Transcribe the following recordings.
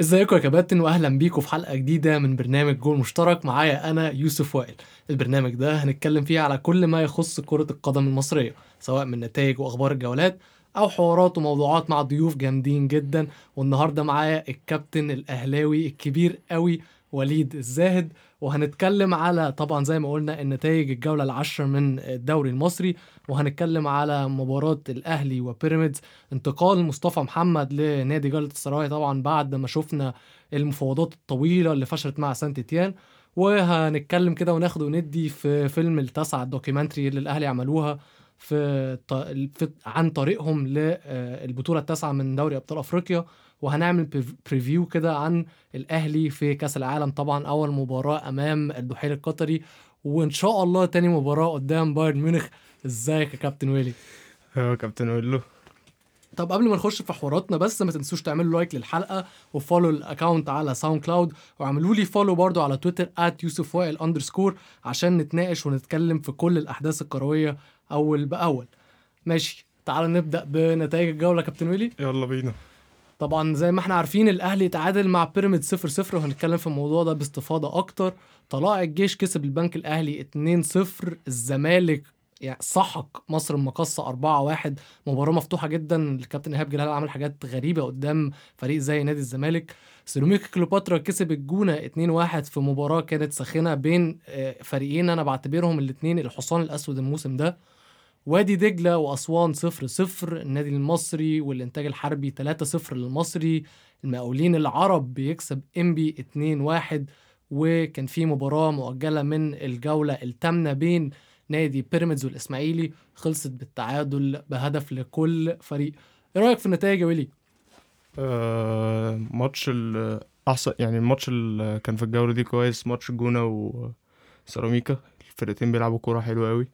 ازيكم يا كباتن واهلا بيكم في حلقة جديدة من برنامج جول مشترك. معايا أنا يوسف وائل. البرنامج ده هنتكلم فيه على كل ما يخص كرة القدم المصرية سواء من نتائج وأخبار الجولات أو حوارات وموضوعات مع ضيوف جامدين جدا. والنهاردة معايا الكابتن الأهلاوي الكبير قوي وليد الزاهد. وهنتكلم على طبعا زي ما قلنا النتائج الجولة العاشره من الدوري المصري وهنتكلم على مباراة الأهلي وبيراميدز. انتقال مصطفى محمد لنادي جالطة سراي طبعا بعد ما شفنا المفاوضات الطويلة اللي فشلت مع سانت إتيان وهنتكلم كده وناخد وندي في فيلم التاسعه ال documentary اللي الأهلي عملوها. في عن طريقهم للبطولة التاسعة من دوري أبطال أفريقيا. وهنعمل preview كده عن الأهلي في كأس العالم طبعا أول مباراة أمام الدحيل القطري. وإن شاء الله تاني مباراة قدام بايرن ميونخ. ازيك يا كابتن ويلي؟ آه كابتن ويلي. طب قبل ما نخش في حواراتنا بس ما تنسوش تعملوا like للحلقة و follow ال account على SoundCloud واعملوا لي follow برضو على تويتر يوسف وائل underscore عشان نتناقش ونتكلم في كل الأحداث الكروية أول بأول. ماشي تعالوا نبدأ بنتائج الجولة كابتن ويلي. يلا بينا. طبعا زي ما إحنا عارفين الأهلي تعادل مع بيراميدز 0 0 وهنتكلم في الموضوع ده باستفاضة أكتر. طلائع الجيش كسب البنك الأهلي 2 0 الزمالك يعني سحق مصر المقاصة 4 1 مباراة مفتوحة جدا. الكابتن إيهاب جلال عمل حاجات غريبة قدام فريق زي نادي الزمالك. سيراميكا كليوباترا كسب الجونة 2 1 في مباراة كانت ساخنة بين فريقين أنا بعتبرهم الاثنين الحصان الأسود الموسم ده. وادي دجلة وأسوان 0 0 النادي المصري والإنتاج الحربي 3 0 للمصري المقاولين العرب بيكسب إنبي 2 1 وكان في مباراة مؤجلة من الجولة الثامنة بين نادي بيراميدز والإسماعيلي خلصت بالتعادل بهدف لكل فريق إيه رأيك في النتائج يا ويلي؟ آه ماتش ال أحسن يعني الماتش اللي كان في الجولة دي كويس ماتش الجونه وسيراميكا الفرقتين بيلعبوا كورة حلوة قوي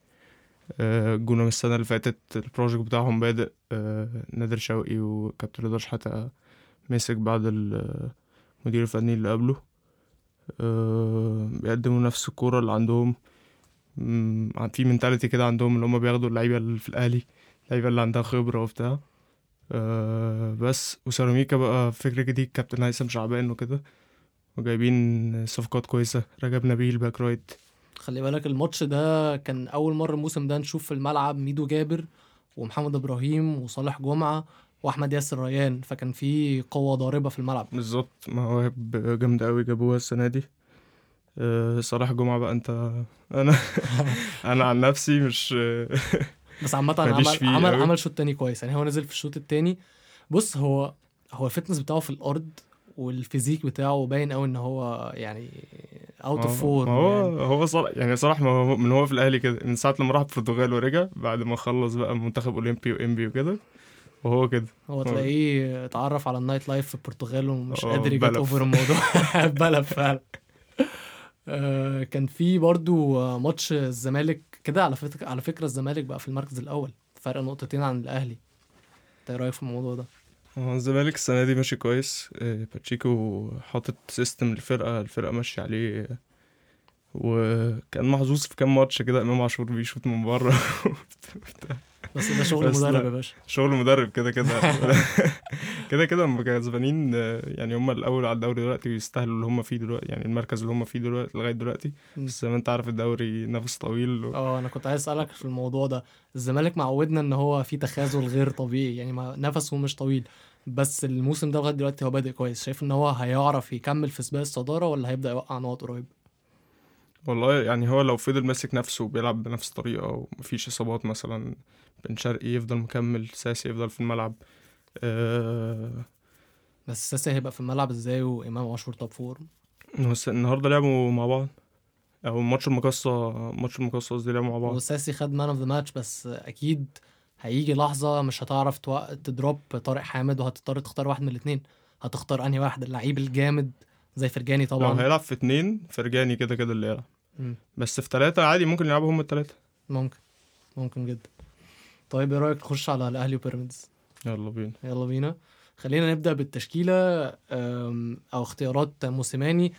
آه الجونه من السنة اللي فاتت ال project بتاعهم بادئ آه نادر شوقي وكابتن رضا شحاته مسك بعد المدير الفني اللي قبله. آه بيقدموا نفس الكورة اللي عندهم. في mentality كده عندهم اللي هم بياخدوا اللعيبة اللي في الأهلي اللعيبة اللي عندها خبرة وبتاع. بس وسيراميكا بقى فكرة جديد كابتن هيثم شعبان وكده. وجايبين صفقات كويسة. رجب نبيل back right. خلي بالك الماتش ده كان أول مرة الموسم ده نشوف في الملعب ميدو جابر ومحمد إبراهيم وصالح جمعة وأحمد ياسر ريان فكان في قوة ضاربة في الملعب. بالظبط مواهب جامدة أوي جابوها السنة دي. أه صالح جمعة بقى أنت أنا أنا عن نفسي مش بس عامة عمل عمل. عمل شوط تاني كويس يعني هو نزل في الشوط التاني. بص هو هو ال fitness بتاعه في الأرض وال physique بتاعه باين قوي إن هو يعني out of form هو يعني. هو صالح يعني صالح من هو في الأهلي كده من ساعة لما راح البرتغال ورجع بعد ما خلص بقى منتخب أولمبي وانبي وكده وهو كده. هو تلاقيه اتعرف على ال night life في البرتغال ومش قادر ي get over الموضوع. بلب فعلا. آه كان في برضو ماتش الزمالك كده على فكره على فكرة الزمالك بقى في المركز الأول فرق نقطتين عن الأهلي. انت إيه رأيك في الموضوع ده؟ الزمالك السنة دي ماشي كويس. باتشيكو حاطط system للفرقه الفرقة ماشية عليه. وكان محظوظ في كام ماتش كده امام عاشور بيشوط من بره. بس ده شغل مدرب يا باشا. شغل مدرب كده كده. كده كده هم كسبانين يعني هم الأول على الدوري دلوقتي ويستاهلوا اللي هم فيه دلوقتي يعني المركز اللي هم فيه دلوقتي لغاية دلوقتي. بس زي ما انت عارف الدوري نفس طويل و... آه أنا كنت عايز اسألك في الموضوع ده. الزمالك معودنا ان هو في تخاذل غير طبيعي يعني ما نفسه مش طويل. بس الموسم ده لغاية دلوقتي هو بادئ كويس. شايف إن هو هيعرف يكمل في سباق الصدارة ولا هيبدأ يوقع نقط قريب؟ والله يعني هو لو فضل ماسك نفسه وبيلعب بنفس الطريقة ومفيش إصابات مثلا بن شرقي يفضل مكمل ساسي يفضل في الملعب أه بس ساسي هيبقى في الملعب إزاي وإمام عاشور top form النهارده لعبوا مع بعض. أو ماتش المقصة ماتش المقصة قصدي لعبوا مع بعض. وساسي خد man of the match بس أكيد هيجي لحظة مش هتعرف. ت drop طارق حامد وهتضطر تختار واحد من الاثنين هتختار أنهي واحد؟ اللعيب الجامد زي فرجاني طبعا. لو هيلعب في اتنين فرجاني كده كده اللي يلعب. بس في ثلاثة عادي ممكن يلعبوا هم الثلاثة ممكن. ممكن جدا. طيب إيه رأيك نخش على الأهلي وبيراميدز؟ يلا بينا. يلا بينا. خلينا نبدأ بالتشكيلة أو اختيارات موسيماني.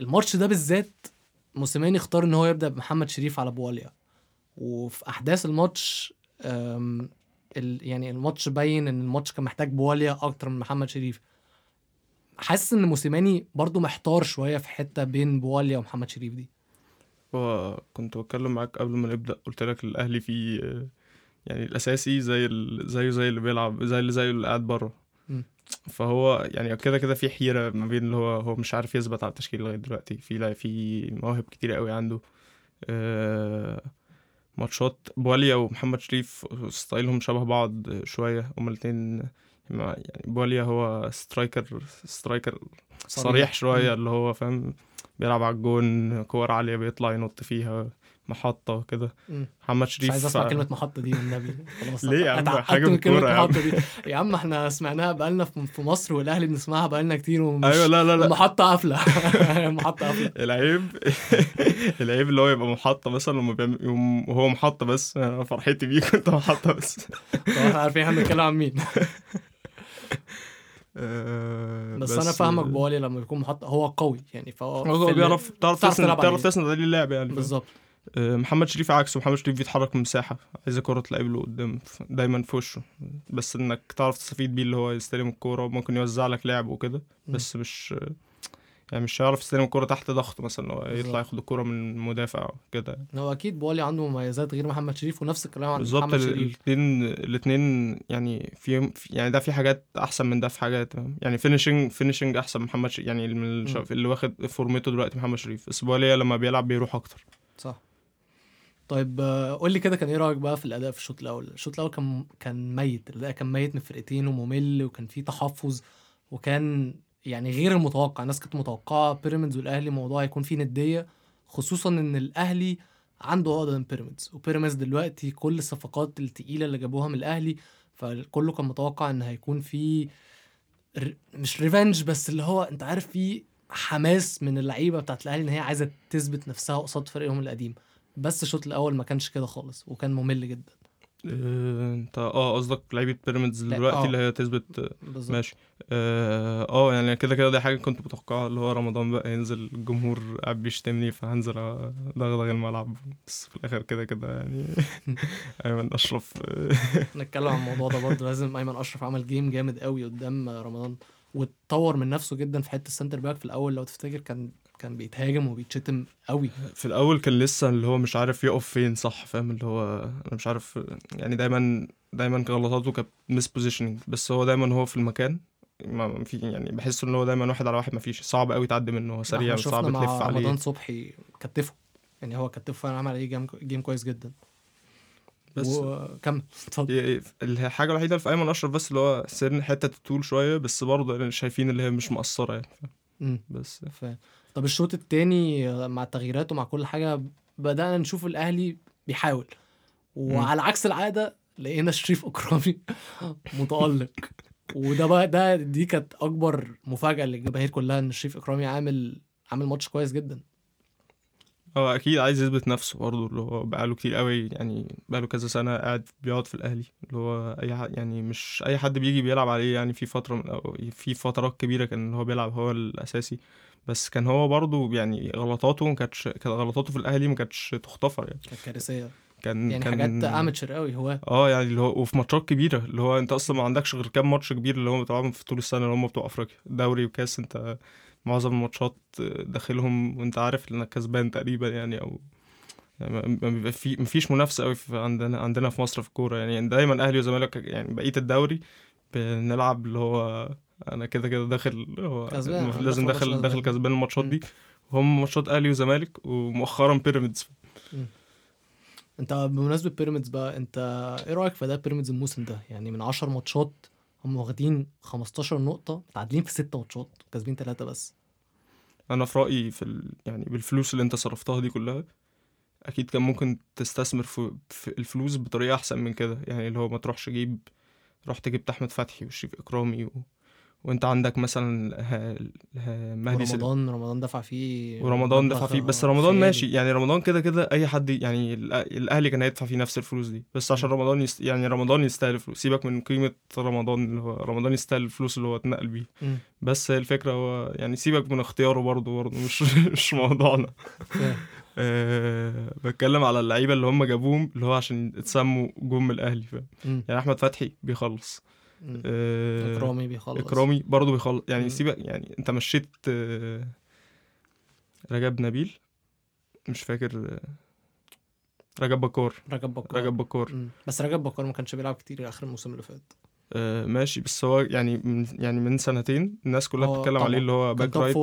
الماتش ده بالذات موسيماني اختار إن هو يبدأ بمحمد شريف على بواليا. وفي أحداث الماتش يعني الماتش بين إن الماتش كان محتاج بواليا أكتر من محمد شريف. حاسس إن موسيماني برضو محتار شوية في حتة بين بواليا ومحمد شريف دي. هو كنت بتكلم معاك قبل ما نبدأ قلت لك الأهلي فيه يعني الأساسي زي ال... زيه زي اللي بيلعب زي اللي زي اللي قاعد بره. فهو يعني كده كده في حيرة ما بين اللي هو هو مش عارف يثبت على التشكيل لغاية دلوقتي. في لا في مواهب كتير قوي عنده. آه، ماتشات بواليا ومحمد شريف ستايلهم شبه بعض شوية هما الاتنين يعني بواليا هو سترايكر سترايكر صريح شوية مم. اللي هو فاهم بيلعب على الجون كور عالية بيطلع ينط فيها محطة كده مم. محمد مش شريف عايز اسمع كلمة محطة دي والنبي خلاص ليه يا عم؟ حاجة من كلمة يا عم. محطة دي. يا عم إحنا سمعناها بقالنا في مصر والأهلي بنسمعها بقالنا كتير ومش أيوه لا لا لا. المحطه قافلة. المحطه قافلة. العيب العيب اللي هو يبقى محطة مثلا لما بيعمل وهو محطة بس. أنا فرحتي بيك انت محطة بس. طب إحنا عارفين إحنا بنتكلم عن مين. آه، بس, أنا فاهمك بوالي لما بيكون محطة. هو قوي يعني فهو هو بيعرف تعرف تسند تعرف. تسند عليه اللعب يعني بالظبط. محمد شريف عكسه محمد شريف بيتحرك من مساحة عايز كرة تلعب له قدام دايما في وشه بس إنك تعرف تستفيد بيه اللي هو يستلم الكورة وممكن يوزع لك لعب وكده. بس مش يعني مش هيعرف يستلم الكورة تحت ضغط مثلا هو بالظبط. يطلع ياخد الكورة من مدافع كده هو أكيد بوالي عنده مميزات غير محمد شريف ونفس الكلام عن بالظبط محمد شريف الاثنين الاثنين يعني في يعني ده في حاجات أحسن من ده في حاجات؟ يعني finishing finishing أحسن من محمد شريف يعني من. اللي واخد فورمته دلوقتي محمد شريف بس بواليا لما بيلعب بيروح أكتر صح طيب آه، قول لي كده كان إيه رأيك بقى في الأداء في الشوط الأول؟ الشوط الأول كان كان ميت الأداء كان ميت من فرقتين وممل وكان فيه تحفظ وكان يعني غير المتوقع. الناس كانت متوقعة بيراميدز والأهلي موضوع هيكون فيه ندية خصوصا إن الأهلي عنده عقده من بيراميدز. وبيراميدز دلوقتي كل الصفقات التقيلة اللي جابوها من الأهلي فكله كان متوقع إن هيكون في ر- مش ريفنج بس اللي هو أنت عارف في حماس من اللعيبة بتاعت الأهلي إن هي عايزة تثبت نفسها قصاد فريقهم القديم. بس الشوط الأول ما كانش كده خالص وكان ممل جدا. آه، انت آه قصدك لعيبة بيراميدز دلوقتي آه. اللي هي تثبت آه، ماشي. آه آه، يعني كده كده دي حاجة كنت متوقعها اللي هو رمضان بقى ينزل الجمهور قاعد بيشتمني فهنزل أدغدغ الملعب. بس في الآخر كده كده يعني أيمن أشرف. نتكلم عن الموضوع ده برضه. لازم أيمن أشرف عمل game جامد قوي قدام رمضان واتطور من نفسه جدا في حتة ال centre back في الأول. لو تفتكر كان كان بيتهاجم وبيتشتم قوي. في الأول كان لسه اللي هو مش عارف يقف فين صح؟ فاهم؟ اللي هو أنا مش عارف يعني دايما دايما غلطاته كانت mispositioning بس هو دايما هو في المكان ما في يعني بحس إن هو دايما واحد على واحد ما فيش صعب قوي تعدي منه هو سريع إحنا صعب شفنا تلف عليه. رمضان صبحي كتفه يعني هو كتفه فعلا عمل عليه جيم, جيم كويس جدا. بس وكمل اتفضل. الحاجة الوحيدة اللي في أيمن أشرف بس اللي هو سن حتة الطول شوية بس برضه يعني شايفين اللي هي مش مقصرة يعني. بس. ف... طب الشوط التاني مع التغييرات ومع كل حاجة بدأنا نشوف الأهلي بيحاول. وعلى عكس العادة لقينا شريف أكرامي متألق. وده بقى ده دي كانت أكبر مفاجأة للجماهير كلها إن شريف أكرامي عامل عامل ماتش كويس جدا. هو أكيد عايز يثبت نفسه برضه اللي هو بقاله كتير قوي يعني بقاله كذا سنة قاعد بيقعد في الأهلي. اللي هو أي حد يعني مش أي حد بيجي بيلعب عليه يعني في فترة من في فترات كبيرة كان هو بيلعب هو الأساسي. بس كان هو برضه يعني غلطاته ما كانتش كانت غلطاته في الأهلي ما كانتش تغتفر يعني. كانت كارثية. كان يعني كان حاجات أماتشر قوي هو. آه يعني اللي هو وفي ماتشات كبيرة اللي هو أنت أصلا ما عندكش غير كام ماتش كبير اللي هم بتلعبهم في طول السنة اللي هم بتوع أفريقيا. دوري وكاس أنت معظم الماتشات داخلهم وأنت عارف إنك كسبان تقريبا يعني أو يعني ما- في مفيش منافسة قوي في عندنا عندنا في مصر في الكورة يعني. دايما أهلي وزمالك يعني بقية الدوري بنلعب اللي هو أنا كده كده داخل هو لازم داخل داخل كسبان. الماتشات. دي. وهم ماتشات أهلي وزمالك ومؤخرا بيراميدز. انت بمناسبة بيراميدز بقى انت إيه رأيك في أداء بيراميدز الموسم ده؟ يعني من 10 ماتشات هم واخدين 15 نقطة متعادلين في 6 ماتشات كاسبين 3 بس. أنا في رأيي في ال... يعني بالفلوس اللي أنت صرفتها دي كلها أكيد كان ممكن تستثمر في, في الفلوس بطريقة أحسن من كده. يعني اللي هو ما تروحش جيب رحت جبت أحمد فتحي وشريف إكرامي و... وانت عندك مثلا. مهدي ورمضان رمضان دفع فيه ورمضان دفع فيه بس رمضان. ماشي يعني رمضان كده كده أي حد يعني الأهلي كان هيدفع فيه نفس الفلوس دي بس عشان رمضان يست... يعني رمضان يستاهل الفلوس سيبك من قيمة رمضان اللي هو رمضان يستاهل الفلوس اللي هو اتنقل بيه مم. بس الفكرة هو يعني سيبك من اختياره برضه برضه مش مش موضوعنا. أه بتكلم على اللعيبة اللي هم جابوهم اللي هو عشان اتسموا جم الأهلي فاهم. يعني أحمد فتحي بيخلص. آه، إكرامي بيخلص إكرامي برضه بيخلص يعني. سيبك يعني أنت مشيت آه، رجب نبيل مش فاكر آه، رجب بكار رجب بكار رجب بكار مم. بس رجب بكار ما كانش بيلعب كتير آخر الموسم اللي فات آه، ماشي بس هو يعني من يعني من سنتين الناس كلها بتتكلم. عليه اللي هو back right.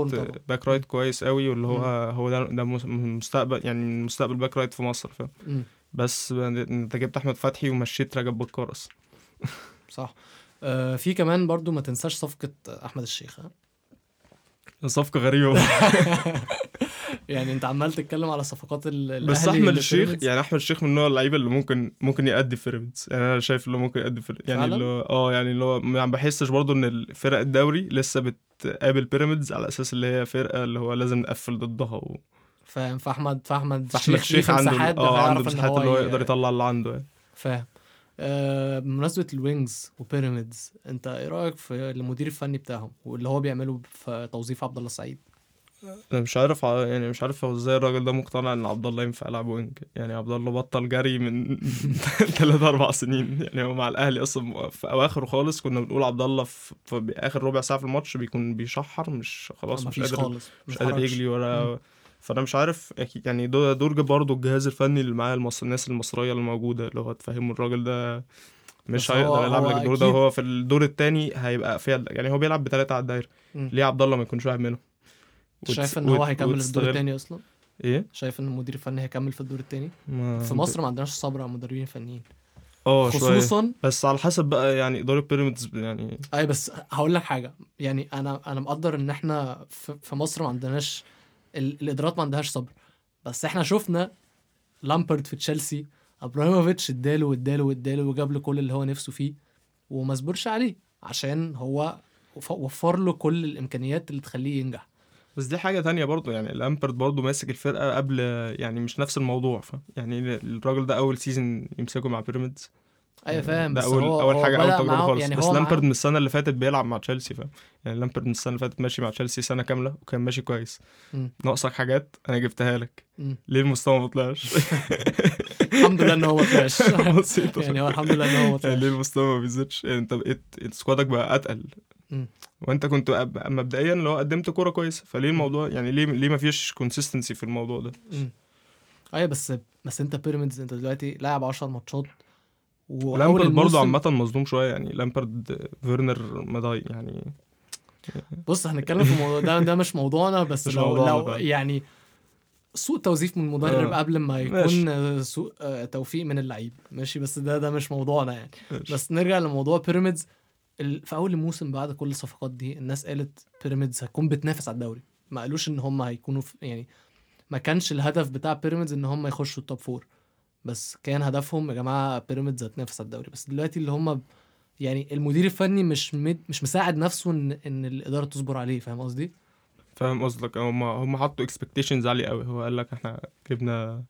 back right كويس قوي واللي هو مم. هو ده ده مس- مستقبل يعني مستقبل back right في مصر فاهم. بس أنت جبت أحمد فتحي ومشيت رجب بكار أصلا صح آه في كمان برضو ما تنساش صفقة أحمد الشيخ ها؟ صفقة غريبة يعني أنت عمال تتكلم على صفقات ال- بس أحمد الشيخ. يعني أحمد الشيخ من نوع اللعيبة اللي ممكن ممكن يأدي في بيراميدز يعني أنا شايف اللي ممكن يأدي في يعني؟ اللي هو آه يعني اللي هو ما بحسش برضه إن الفرق الدوري لسه بتقابل بيراميدز على أساس اللي هي فرقة اللي هو لازم نقفل ضدها و... فاهم فأحمد فأحمد فأحمد الشيخ عنده مساحات آه عنده مساحات اللي هو يقدر يطلع اللي عنده يعني فاهم بمناسبة الوينجز وبيراميدز أنت إيه رأيك في المدير الفني بتاعهم واللي هو بيعمله في توظيف عبد الله السعيد؟ أنا مش عارف يعني مش عارف هو إزاي الراجل ده مقتنع ان عبد الله ينفع يلعب وينج يعني عبد الله بطل جري من 3 4 سنين يعني هو مع الاهلي أصلا في اواخره خالص كنا بنقول عبد الله في, اخر ربع ساعة في الماتش بيكون بيشحر مش خلاص مش قادر خالص مش ما قادر. يجري ولا. فأنا مش عارف يعني دور دور برضه الجهاز الفني اللي معاه المصر الناس المصرية اللي موجوده اللي هو تفهموا الراجل ده مش هيقدر يلعب لك الدور ده وهو في الدور الثاني هيبقى فيها يعني هو بيلعب بثلاثه على الدايرة. ليه عبد الله ما يكونش واحد منهم؟ شايف إن هو هيكمل في الدور التاني أصلا؟ إيه؟ شايف إن المدير الفني هيكمل في الدور التاني؟ ما في مصر ما عندناش صبر على مدربين فنيين آه خصوصا بس على حسب بقى يعني اداره بيراميدز يعني أي بس هقول لك حاجة. يعني أنا أنا مقدر إن إحنا في في مصر ما عندناش الإدارات ما عندهاش صبر. بس إحنا شفنا لامبرد في تشيلسي أبراهيموفيتش اداله واداله واداله وجاب له كل اللي هو نفسه فيه وما صبرش عليه عشان هو وف- وفر له كل الإمكانيات اللي تخليه ينجح. بس دي حاجة تانية برضو يعني لامبرد برضو ماسك الفرقة قبل يعني مش نفس الموضوع ف يعني الراجل ده أول season يمسكه مع بيراميدز. أيوه فاهم. ده بس أول هو أول هو حاجة أول بدأ تجربة معاه- خالص. يعني بس لامبرد من السنة اللي فاتت بيلعب مع تشيلسي فاهم؟ يعني لامبرد من السنة اللي فاتت ماشي مع تشيلسي سنة كاملة وكان ماشي كويس. ناقصك حاجات أنا جبتها لك. مم. ليه المستوى ما طلعش؟ الحمد لله إن هو ما طلعش. يعني هو الحمد لله إن هو ما يعني طلعش. ليه المستوى ما بيزيدش؟ يعني أنت بقيت سكوادك بقى أتقل. وأنت كنت مبدئيا اللي هو قدمت كورة كويسة. فليه الموضوع يعني ليه ليه ما فيش consistency في الموضوع ده. أيوه بس بس أنت بيراميدز أنت دلوقتي لاعب 10 ماتشات. لامبرد برضه عامة مظلوم شوية يعني لامبرد فيرنر مضايق يعني بص هنتكلم في الموضوع ده ده مش موضوعنا بس مش لو موضوعنا لو. يعني سوء توظيف من المدرب آه. قبل ما يكون ماشي. سوء آه، توفيق من اللعيب ماشي بس ده ده مش موضوعنا يعني ماشي. بس نرجع لموضوع بيراميدز في أول الموسم بعد كل الصفقات دي الناس قالت بيراميدز هتكون بتنافس على الدوري ما قالوش إن هم هيكونوا في يعني ما كانش الهدف بتاع بيراميدز إن هم يخشوا ال top four بس كان هدفهم يا جماعة بيراميدز هتنافس على الدوري بس دلوقتي اللي هم يعني المدير الفني مش مد مش مساعد نفسه إن إن الإدارة تصبر عليه فاهم قصدي؟ فاهم قصدك هم هم حطوا expectations عالية قوي هو قال لك إحنا جبنا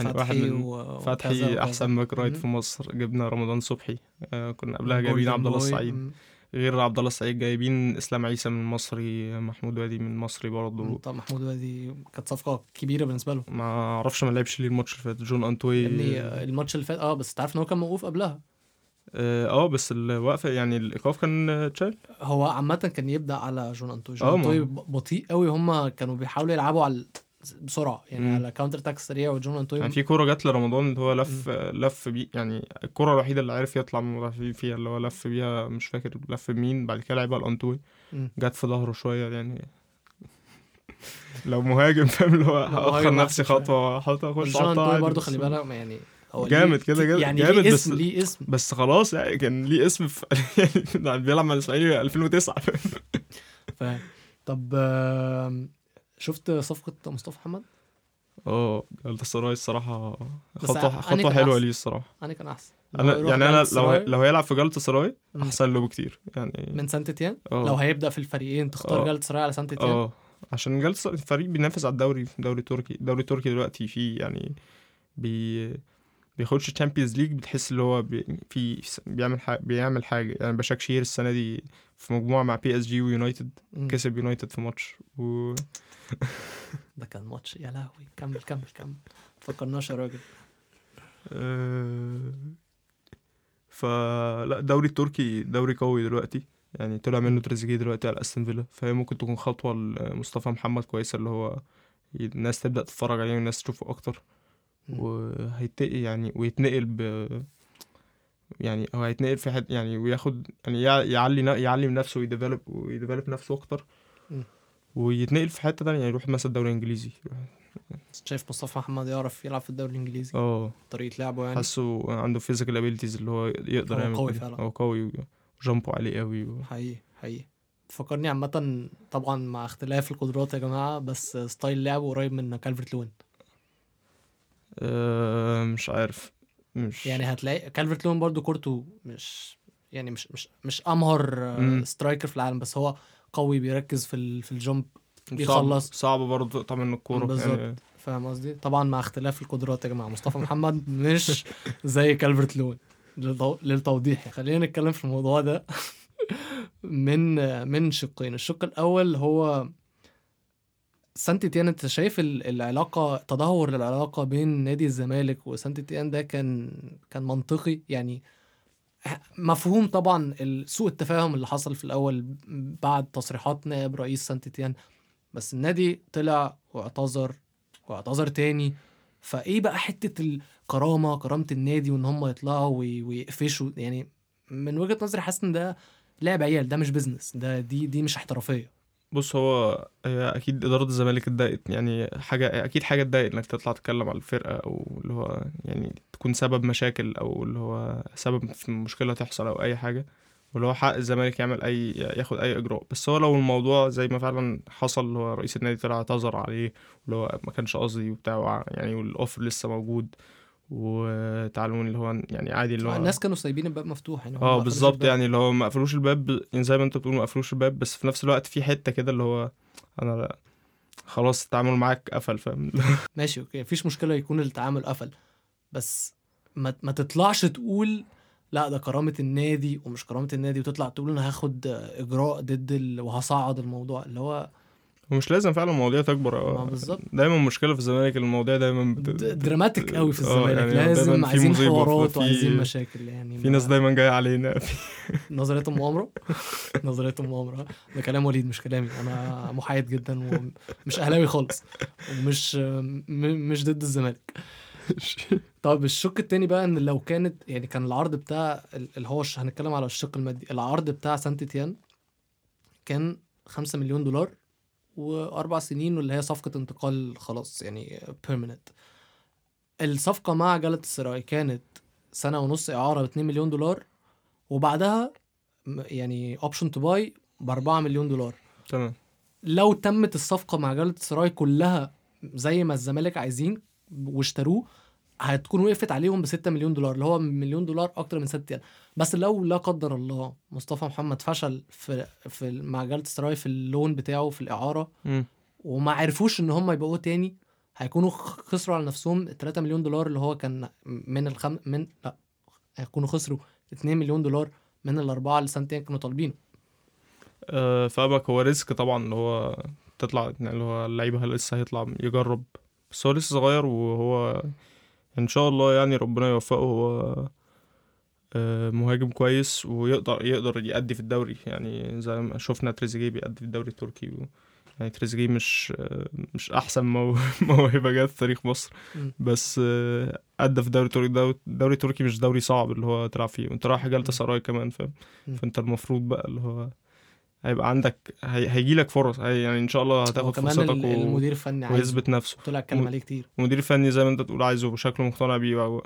يعني واحد من و- فتحي. أحسن back right. في مصر جبنا رمضان صبحي آه كنا قبلها جايبين عبد الله. السعيد. غير عبد الله السعيد جايبين إسلام عيسى من مصري محمود وادي من مصري مم. برضه طب محمود وادي كانت صفقة كبيرة بالنسبة له. ما أعرفش ما لعبش ليه الماتش اللي فات. جون أنطوي يعني الماتش اللي فات آه بس أنت عارف إن هو كان موقوف قبلها. آه آه، بس الوقفه يعني الإيقاف كان اتشال هو عامة كان يبدأ على جون أنطوي. جون آه، ب- بطيء قوي هم كانوا بيحاولوا يلعبوا على بسرعة يعني مم. على counter attack سريع وجون انطوي يعني في كورة جت لرمضان اللي هو لف لف بي يعني الكورة الوحيدة اللي عرف يطلع من فيها اللي هو لف بيها مش فاكر لف بمين بعد كده لعبها الانطوي. مم. جت في ظهره شوية يعني لو مهاجم فاهم؟ اللي هو هاخر نفسي. خطوة احطها أخش عادي برضه بس- خلي بالك يعني هو جامد كده جامد يعني جامد ليه بس اسم ليه اسم. بس خلاص يعني كان ليه اسم في يعني بيلعب مع الاسماعيلي 2009 فاهم؟ طب شفت صفقة مصطفى محمد؟ آه جلطة السراي خطوة كان حلوة أحسن. ليه الصراحة أنا كان أحسن أنا هو يروح يعني أنا جالة لو لو هيلعب في جلطة سراي مم. أحسن له بكتير يعني من سانت تيان آه لو هيبدأ في الفريقين تختار آه. جالت سراي على سانت تيان آه عشان جلطة الفريق بينافس على الدوري في الدوري التركي الدوري التركي دلوقتي فيه يعني بي بياخدش Champions League بتحس اللي هو بي في بيعمل حاجة بيعمل حاجة. يعني باشاكشهير السنة دي في مجموعة مع PSG ويونايتد. كسب يونايتد في ماتش. و ده كان ماتش. يا لهوي. كمل كمل كمل. فكرناش يا راجل. آه، فلا الدوري التركي دوري قوي دلوقتي. يعني طلع منه تريزيجيه دلوقتي على استون فيلا فهي ممكن تكون خطوة لمصطفى محمد كويسة اللي هو الناس تبدأ تتفرج عليه والناس تشوفه أكتر. وهيتنقل يعني ويتنقل ب يعني هو هيتنقل في حد يعني وياخد يعني يع- يعلي يعلي من نفسه وي develop وي develop نفسه أكتر. ويتنقل في حتة تانية يعني يروح مثلا الدوري الإنجليزي. شايف مصطفى محمد يعرف يلعب في الدوري الإنجليزي؟ آه. طريقة لعبه يعني؟ حاسه عنده physical abilities اللي هو يقدر هو يعمل قوي. فعلا. هو قوي و jump ه عالي قوي و... حقيقي حقيقي. فكرني عامة طبعا مع اختلاف القدرات يا جماعة بس style لعبه قريب من كالفرت لوين آه مش عارف مش يعني هتلاقي كالفرت لوين برضو كورته مش يعني مش مش مش أمهر آه،. striker في العالم بس هو قوي بيركز في في صعب بيخلص. صعب برضه تقطع منه الكورة بالظبط. يعني فاهم قصدي طبعا مع اختلاف القدرات يا جماعة مصطفى محمد مش زي كالفرت للتو- للتوضيح خلينا نتكلم في الموضوع ده من من شقين الشق الأول هو سانت تيان انت شايف ال- العلاقة تدهور العلاقة بين نادي الزمالك وسانت تيان ده كان كان منطقي؟ يعني مفهوم طبعا سوء التفاهم اللي حصل في الأول بعد تصريحات نائب رئيس سانت تيان بس النادي طلع واعتذر واعتذر تاني. فإيه بقى حتة الكرامة كرامة النادي وإن هم يطلعوا وي- ويقفشوا؟ يعني من وجهة نظري حاسس إن ده لعب عيال ده مش business ده دي دي مش احترافية. بص هو هي أكيد إدارة الزمالك اتضايقت يعني حاجة أكيد حاجة تضايق إنك تطلع تتكلم على الفرقة أو اللي هو يعني تكون سبب مشاكل أو اللي هو سبب في مشكلة تحصل أو أي حاجة واللي هو حق الزمالك يعمل أي ياخد أي إجراء. بس هو لو الموضوع زي ما فعلا حصل اللي هو رئيس النادي طلع اعتذر عليه اللي هو ما كانش قصدي وبتاع يعني والأوفر لسه موجود وتعلمون اللي هو يعني عادي اللي هو الناس كانوا سايبين الباب مفتوح يعني آه بالظبط. يعني اللي هو ما قفلوش الباب يعني زي ما انت بتقول ما قفلوش الباب بس في نفس الوقت في حتة كده اللي هو أنا لا خلاص التعامل معاك قفل فاهم؟ ماشي أوكي. مفيش مشكلة يكون التعامل قفل بس ما, ما تطلعش تقول لا ده كرامة النادي ومش كرامة النادي وتطلع تقول أنا هاخد إجراء ضد ال... وهصعد الموضوع. اللي هو ومش لازم فعلا المواضيع تكبر آه. بالظبط. دايما مشكلة في الزمالك المواضيع دايما بت... دراماتيك قوي في آه الزمالك. يعني لازم في عايزين حوارات في- وعايزين مشاكل يعني في ناس دايما جاية علينا. نظرية المؤامرة؟ نظرية المؤامرة. ده كلام وليد مش كلامي. أنا محايد جدا ومش أهلاوي خالص. ومش م- مش ضد الزمالك. طب الشق التاني بقى إن لو كانت يعني كان العرض بتاع ال- اللي هو هنتكلم على الشق المادي. العرض بتاع سانت تيان كان 5 مليون دولار. وأربع سنين واللي هي صفقة انتقال خلاص يعني permanent الصفقة مع جالاتا سراي كانت سنة ونص إعارة ب 2 مليون دولار وبعدها يعني option to buy ب 4 مليون دولار. تمام. لو تمت الصفقة مع جالاتا سراي كلها زي ما الزمالك عايزين واشتروه هتكون وقفت عليهم ب 6 مليون دولار اللي هو مليون دولار أكتر من 6 يعني بس لو لا قدر الله مصطفى محمد فشل في في مع جاله السراي في اللون بتاعه في الإعارة مم. وما عرفوش إن هم يبيعوه تاني هيكونوا خسروا على نفسهم 3 مليون دولار اللي هو كان من الخم من لا هيكونوا خسروا 2 مليون دولار من الأربعة اللي سانتيان كانوا طالبينه. آه فأبك هو ريسك طبعا اللي هو تطلع يعني اللي هو اللعيبه لسه هيطلع يجرب. بس هو لسه صغير وهو إن شاء الله يعني ربنا يوفقه هو آه، مهاجم كويس ويقدر يقدر يأدي في الدوري يعني زي ما شفنا تريزيجيه بيأدي في الدوري التركي. يعني تريزيجيه مش آه، مش أحسن مو- موهبة جت في تاريخ مصر. بس آه، أدى في الدوري التركي الدوري- الدوري التركي مش دوري صعب اللي هو تلعب فيه وأنت رايح جالتا سراي كمان فاهم. فأنت المفروض بقى اللي هو هيبقى عندك هي... هيجي لك فرص هي... يعني إن شاء الله هتاخد فرصتك و... المدير الفني ويثبت نفسه. طلع اتكلم عليه كتير. المدير الفني زي ما أنت تقول عايزه بشكل مقتنع بيه و...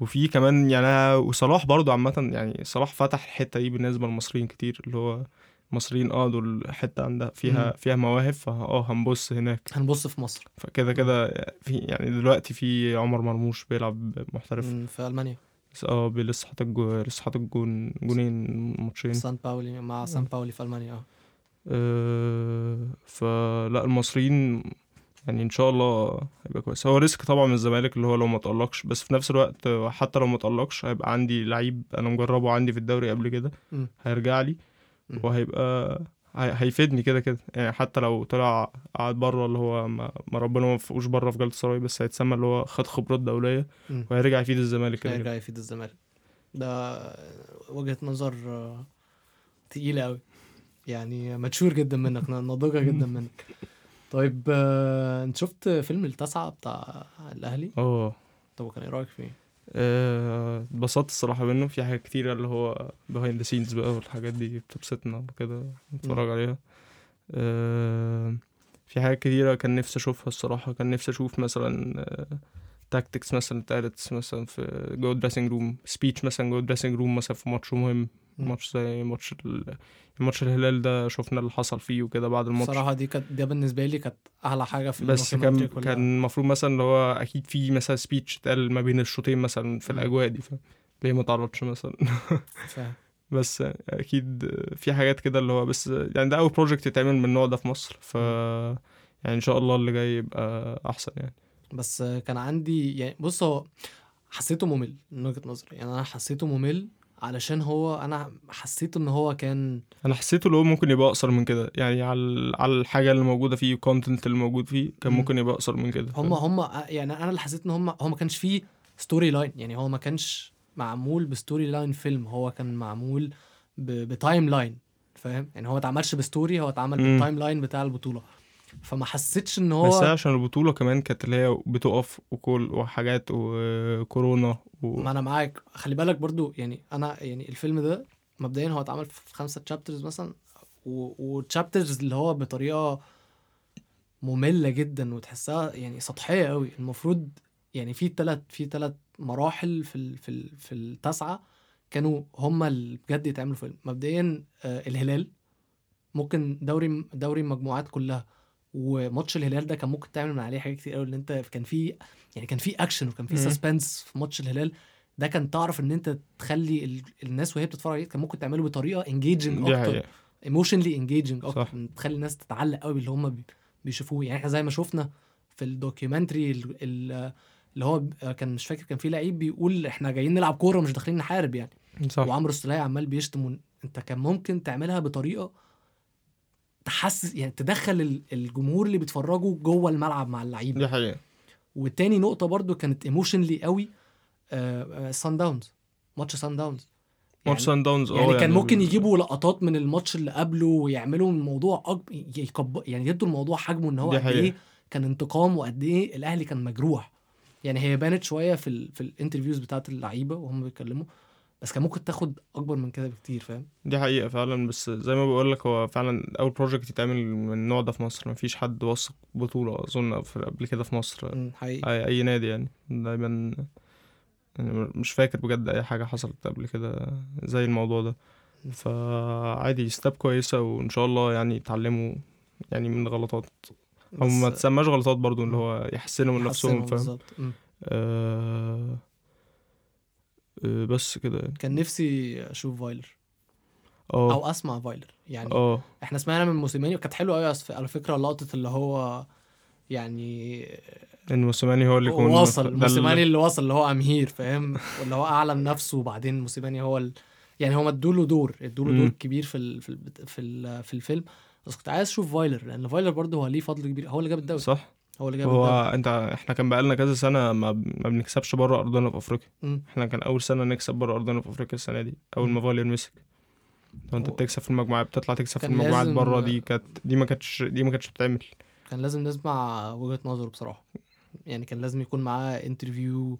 وفي كمان يعني وصلاح برضو عامة يعني صلاح فتح الحتة دي بالنسبة للمصريين كتير اللي هو المصريين آه دول حتة عندها فيها مم. فيها مواهب فاه هنبص هناك. هنبص في مصر. فكده كده في يعني دلوقتي في عمر مرموش بيلعب محترف. في ألمانيا. آه لسه حاطط جو... لسه حاطط جون جونين ماتشين سان باولي مع سان باولي في ألمانيا آه أه فلا المصريين يعني إن شاء الله هيبقى كويس هو ريسك طبعا من الزمالك اللي هو لو ما تألقش بس في نفس الوقت آه، حتى لو ما تألقش هيبقى عندي لعيب أنا مجربه عندي في الدوري قبل كده. هيرجع لي. وهيبقى هي- هيفيدني كده كده يعني حتى لو طلع قعد بره اللي هو ما, ما ربنا ما وفقوش بره في جلطة سراي بس هيتسمى اللي هو خد خبرات دولية مم. وهيرجع يفيد الزمالك كده هيرجع يفيد الزمالك ده وجهة نظر تقيلة قوي يعني mature جدا منك ناضجة جدا منك طيب آه، انت شفت فيلم التاسعة بتاع الأهلي؟ آه طب كان إيه رأيك فيه؟ آه، اتبسطت الصراحة منه. في حاجات كتيرة اللي هو behind the scenes بقى والحاجات دي بتبسطنا وكده نتفرج عليها. آه، في حاجات كتيرة كان نفسي أشوفها الصراحة. كان نفسي أشوف مثلا tactics مثلا اتقالت مثلا في جوه dressing room speech مثلا جوه dressing room مثلا في ماتش مهم. ماتش زي ماتش ماتش الهلال ده شفنا اللي حصل فيه وكده بعد الماتش. بصراحة دي كانت ده بالنسبة لي كانت أحلى حاجة في بس كان. كان المفروض مثلا اللي هو أكيد في مثلا speech اتقال ما بين الشوطين مثلا في. الأجواء دي فاهم؟ ليه ما تعرضش مثلا؟ فاهم. بس أكيد في حاجات كده اللي هو بس يعني ده أول project يتعمل من النوع ده في مصر ف يعني إن شاء الله اللي جاي يبقى أحسن يعني. بس كان عندي يعني بص هو حسيته ممل من وجهة نظري يعني أنا حسيته ممل علشان هو أنا حسيت إن هو كان أنا حسيته اللي هو ممكن يبقى أقصر من كده يعني على على الحاجة اللي موجودة فيه ال content اللي موجود فيه كان مم. ممكن يبقى أقصر من كده هم؟ هم يعني أنا اللي حسيت إن هم هو ما كانش فيه story line يعني هو ما كانش معمول ب story line فيلم هو كان معمول ب time line فاهم يعني هو ما اتعملش ب story هو اتعمل. بال time line بتاع البطولة فما حسيتش إن هو بس عشان البطولة كمان كانت اللي هي بتقف وكل وحاجات وكورونا و... ما أنا معاك. خلي بالك برضو يعني أنا يعني الفيلم ده مبدئيا هو اتعمل في خمسة تشابترز مثلا وتشابترز اللي هو بطريقة مملة جدا وتحسها يعني سطحية قوي المفروض يعني في تلات في تلات مراحل في ال في ال في التاسعة كانوا هما اللي بجد يتعملوا فيلم. مبدئيا آه الهلال. ممكن دوري دوري المجموعات كلها. وماتش الهلال ده كان ممكن تعمل من عليه حاجات كتير قوي إن أنت كان في يعني كان في اكشن وكان في. suspense في ماتش الهلال. ده كان تعرف إن أنت تخلي ال- الناس وهي بتتفرج عليه كان ممكن تعمله بطريقة engaging أكتر emotionally engaging أكتر صح. تخلي الناس تتعلق قوي باللي هم بي- بيشوفوه. يعني إحنا زي ما شفنا في ال documentary ال- ال- اللي هو كان مش فاكر كان في لعيب بيقول إحنا جايين نلعب كورة مش داخلين نحارب يعني. صح. وعمرو السولية عمال بيشتم أنت كان ممكن تعملها بطريقة تحسس يعني تدخل ال- الجمهور اللي بيتفرجوا جوه الملعب مع اللعيبة. دي حقيقة. وتاني نقطة برضو كانت emotionally قوي سان داونز ماتش سان داونز ماتش سان داونز يعني كان ممكن بال- يجيبوا لقطات من الماتش اللي قبله ويعملوا الموضوع أج... يكب... يعني يدوا الموضوع حجمه إن هو قد. إيه كان انتقام وقد إيه الأهلي كان مجروح. يعني هي بانت شوية في ال... في ال interviews بتاعت اللعيبة وهم بيتكلموا. بس كان ممكن تاخد أكبر من كده بكتير فاهم؟ دي حقيقة فعلا. بس زي ما بقول لك هو فعلا أول project يتعمل من النوع ده في مصر مفيش حد وثق بطولة أظن في- قبل كده في مصر. حقيقي. أي, أي نادي يعني. دايما يعني مش فاكر بجد أي حاجة حصلت قبل كده زي الموضوع ده. فعادي step كويسة وإن شاء الله يعني يتعلموا يعني من غلطات. أو بس ما تسماش غلطات برضو اللي هو يحسنوا من نفسهم فاهم. آه... آه بس كده يعني. كان نفسي أشوف فايلر. آه. أو أسمع فايلر. يعني آه. إحنا سمعنا من موسيماني وكانت حلوة قوي على فكرة لقطة اللي هو يعني إن موسيماني هو اللي يكون وصل موسيماني اللي وصل اللي هو أمهير فاهم؟ واللي هو أعلن نفسه وبعدين موسيماني هو ال... يعني هم ادوا له دور ادوا له مم. دور كبير في ال... في ال... في, ال... في الفيلم. بس كنت عايز أشوف فايلر لأن فايلر برضه هو ليه فضل كبير. هو اللي جاب الدوري. صح. هو اللي جاب هو الدوري انت إحنا كان بقالنا كذا سنة ما, ما بنكسبش بره أرضنا في أفريقيا مم. إحنا كان أول سنة نكسب بره أرضنا في أفريقيا السنة دي أول. ما فايلر مسك لو انت بتكسب في المجموعات بتطلع تكسب في المجموعات لازم- بره دي كانت دي ما كانتش دي ما كانتش بتتعمل كان لازم نسمع وجهة نظره بصراحة يعني كان لازم يكون معاه interview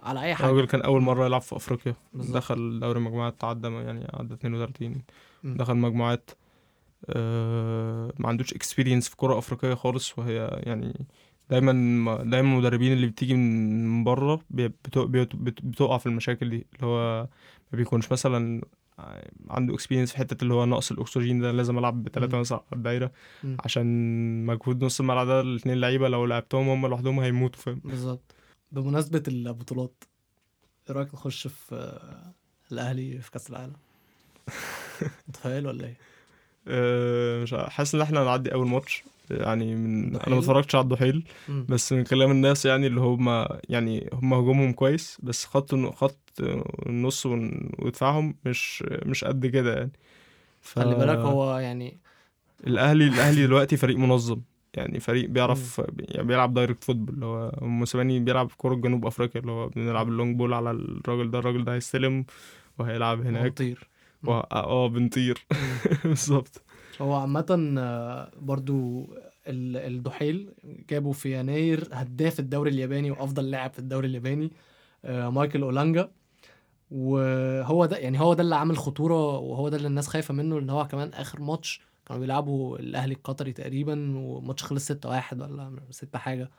على أي حاجة الراجل كان أول مرة يلعب في أفريقيا بالظبط. دخل دوري المجموعات عدى يعني عدى 32 مم. دخل مجموعات ما عندوش experience في كرة أفريقية خالص وهي يعني دايما دايما المدربين اللي بتيجي من بره بتقع في المشاكل دي اللي هو ما بيكونش مثلا عنده experience في حتة اللي هو نقص الأكسجين ده لازم ألعب بثلاثه. مثلا على الدايرة. عشان مجهود نص الملعب ده الاثنين لعيبة لو لعبتهم هم لوحدهم هيموتوا فاهم بالظبط بمناسبة البطولات إيه رأيك نخش في آه، الأهلي في كأس العالم متخيل ولا إيه مش عارف، حاسس إن إحنا هنعدي أول ماتش. يعني من أنا؟ ما اتفرجتش على الدحيل. بس من كلام الناس يعني اللي هم يعني هم هجومهم كويس بس خط خط النص ودفاعهم مش مش قد كده يعني. ف... خلي بالك هو يعني الاهلي الأهلي دلوقتي فريق منظم. يعني فريق بيعرف يعني بيلعب direct football اللي هو موسيماني بيلعب كورة جنوب أفريقيا اللي هو بنلعب ال long ball على الراجل ده الراجل ده هيستلم وهيلعب هناك. آه بنطير. بالظبط. هو عامة آه، برضو ال- الدحيل جابوا في يناير هداف الدوري الياباني وأفضل لاعب في الدوري الياباني آه، مايكل أولانجا. وهو ده يعني هو ده اللي عامل خطورة وهو ده اللي الناس خايفة منه إن هو كمان آخر ماتش كانوا بيلعبوا الأهلي القطري تقريبا وماتش خلص 6 1 ولا 6 حاجة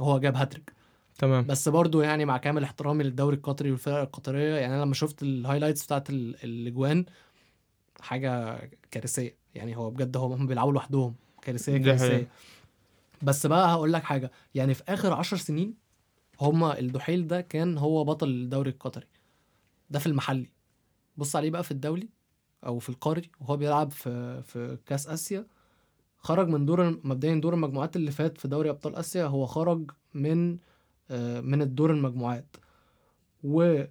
وهو جاب هاتريك. تمام. بس برضو يعني مع كامل احترامي للدوري القطري والفرق القطرية يعني أنا لما شفت الهايلايتس بتاعت ال- الأجوان حاجة كارثية. يعني هو بجد هو هم بيلعبوا لوحدهم كارثية. كارثية. بس بقى هقول لك حاجة يعني في آخر عشر سنين هما الدحيل ده كان هو بطل الدوري القطري. ده في المحلي. بص عليه بقى في الدولي أو في القاري وهو بيلعب في في كأس آسيا. خرج من دور مبدئيا دور المجموعات اللي فات في دوري أبطال آسيا هو خرج من من الدور المجموعات. و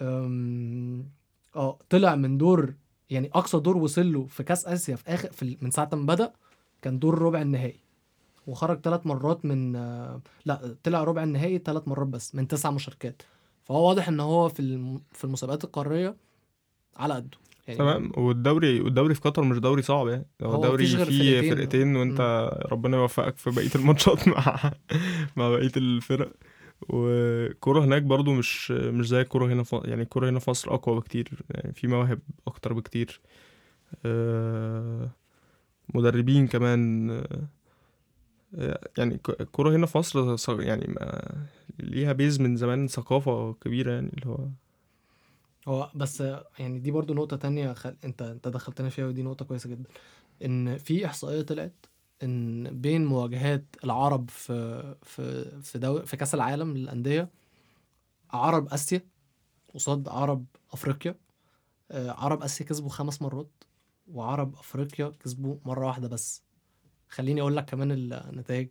آه طلع من دور يعني أقصى دور وصل له في كأس آسيا في آخر في من ساعة ما بدأ كان دور ربع النهائي. وخرج ثلاث مرات من آه، لا طلع ربع النهائي ثلاث مرات بس من تسع مشاركات. فهو واضح إن هو في في المسابقات القارية على قده. يعني تمام. والدوري والدوري في قطر مش دوري صعب يعني. هو هو دوري مفيش غير فيه فرقتين. فرقتين وأنت ربنا يوفقك في بقية الماتشات مع مع بقية الفرق. والكوره هناك برضو مش مش زي الكوره هنا في يعني الكوره هنا في مصر أقوى بكتير يعني في مواهب أكتر بكتير. آه، مدربين كمان آه، يعني الك- الكوره هنا في مصر يعني ما ليها بيز من زمان ثقافة كبيرة يعني اللي هو هو بس يعني دي برضو نقطة تانية خل... انت انت دخلتنا فيها ودي نقطة كويسة جدا. إن في إحصائية طلعت إن بين مواجهات العرب في في في دو... في كأس العالم للأندية عرب آسيا قصاد عرب أفريقيا. آه، عرب آسيا كسبوا خمس مرات وعرب أفريقيا كسبوا مرة واحدة بس. خليني أقول لك كمان النتائج.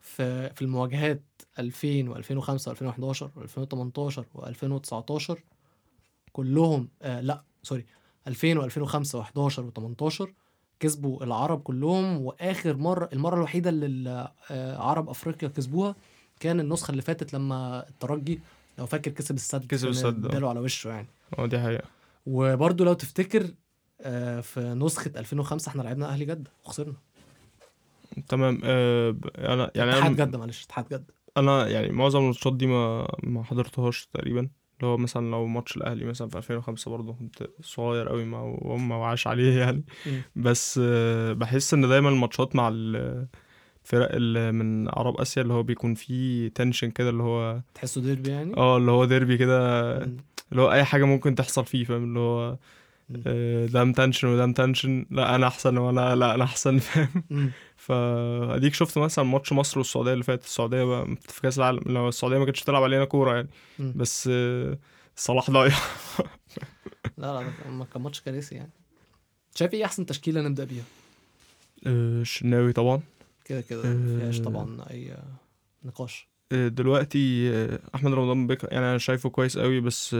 في في المواجهات 2000 و2005 و2011 و2018 و2019 كلهم آه لا سوري 2000 و2005 و11 و18 كسبوا العرب كلهم وآخر مره المرة الوحيدة اللي ال- آه، عرب أفريقيا كسبوها كان النسخة اللي فاتت لما الترجي لو فاكر كسب السد كسب السد، آه. اداله على وشه يعني. آه دي حقيقة. وبرده لو تفتكر آه، في نسخة 2005 إحنا لعبنا أهلي جده وخسرنا. تمام أنا يعني اتحاد جده معلش اتحاد جده أنا يعني معظم الماتشات دي ما ما حضرتهاش تقريبا. اللي هو مثلا لو ماتش الأهلي مثلا في 2005 برضه كنت صغير قوي ما وما وعاش عليه يعني. بس بحس إن دايما الماتشات مع ال- الفرق اللي من عرب آسيا اللي هو بيكون فيه tension كده اللي هو تحسوا ديربي يعني آه اللي هو ديربي كده. اللي هو أي حاجة ممكن تحصل فيه فاهم اللي هو مم. ده متنشن وده متنشن لا أنا أحسن ولا لا أنا أحسن فاهم. فاديك شفت مثلا ماتش مصر والسعودية اللي فات السعودية بقى في كأس العالم لو السعودية ما كانتش تلعب علينا كورة يعني. بس آه، صلاح ضايع لا لا كان- ماتش كارثي يعني شايف إيه أحسن تشكيلة نبدأ بيها آه، الشناوي طبعا كده كده ما فيهاش آه. طبعا أي نقاش دلوقتي أحمد رمضان بك يعني أنا شايفه كويس قوي بس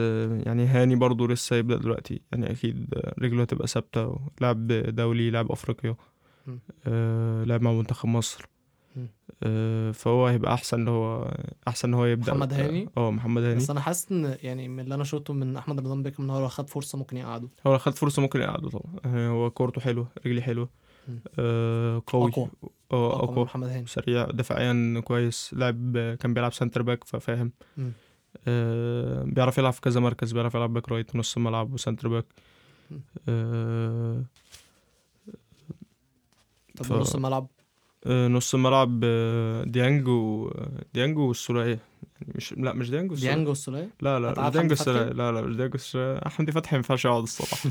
يعني هاني برضو لسه يبدا دلوقتي. يعني أكيد رجله هتبقى ثابتة لاعب دولي لاعب أفريقيا. آه، لاعب مع منتخب مصر. آه، فهو هيبقى أحسن اللي هو أحسن إن هو يبدأ. محمد هاني؟ آه محمد هاني. بس أنا حاسس إن يعني من اللي أنا شفته من أحمد رمضان بيكم إن هو لو خد فرصة ممكن يقعده. هو لو خد فرصة ممكن يقعده طبعا. آه، هو كورته حلوة رجلي حلوة. قوي. أقوى. آه أقوى من اقوى محمد هاني. سريع دفاعيا كويس لاعب كان بيلعب center back ففاهم. آه بيعرف يلعب في كذا مركز بيعرف يلعب باك رايت نص الملعب و center back. آه طب ف- نص الملعب آه نص الملعب آه، ديانج و ديانج والسولية. يعني مش لا مش ديانج والسولية. ديانج والسولية؟ لا لا مش ديانج؟ والسولية. لا لا مش ديانج والسولية. حمدي فتحي ما ينفعش يقعد الصراحة.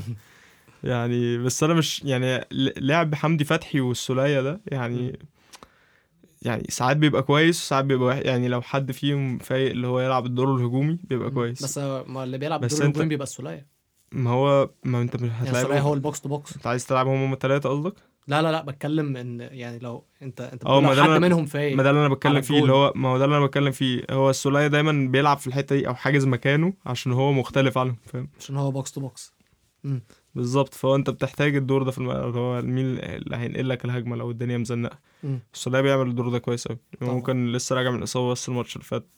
يعني بس أنا مش يعني لعب حمدي فتحي والسولية ده يعني يعني ساعات بيبقى كويس وساعات بيبقى وحش يعني لو حد فيهم فايق اللي هو يلعب الدور الهجومي بيبقى كويس. بس ما اللي بيلعب بس الدور الهجومي بيبقى السولية. ما هو ما أنت مش يعني السولية هتلاعبهم هو ال box to box. أنت عايز تلعبهم هم الثلاثه قصدك؟ لا لا لا بتكلم إن يعني لو أنت أنت ما لو حد أنا- منهم فايق ما ده اللي أنا بتكلم فيه اللي. هو ما هو ده اللي أنا بتكلم فيه. هو السولية دايما بيلعب في الحتة دي أو حاجز مكانه عشان هو مختلف عنهم فاهم؟ عشان هو box to box. بالظبط. فهو انت بتحتاج الدور ده في الملعب هو مين اللي هينقل لك الهجمة لو الدنيا مزنقة. مم. السولية بيعمل الدور ده كويس قوي طبعا. ممكن لسه راجع من الإصابة بس الماتش اللي فات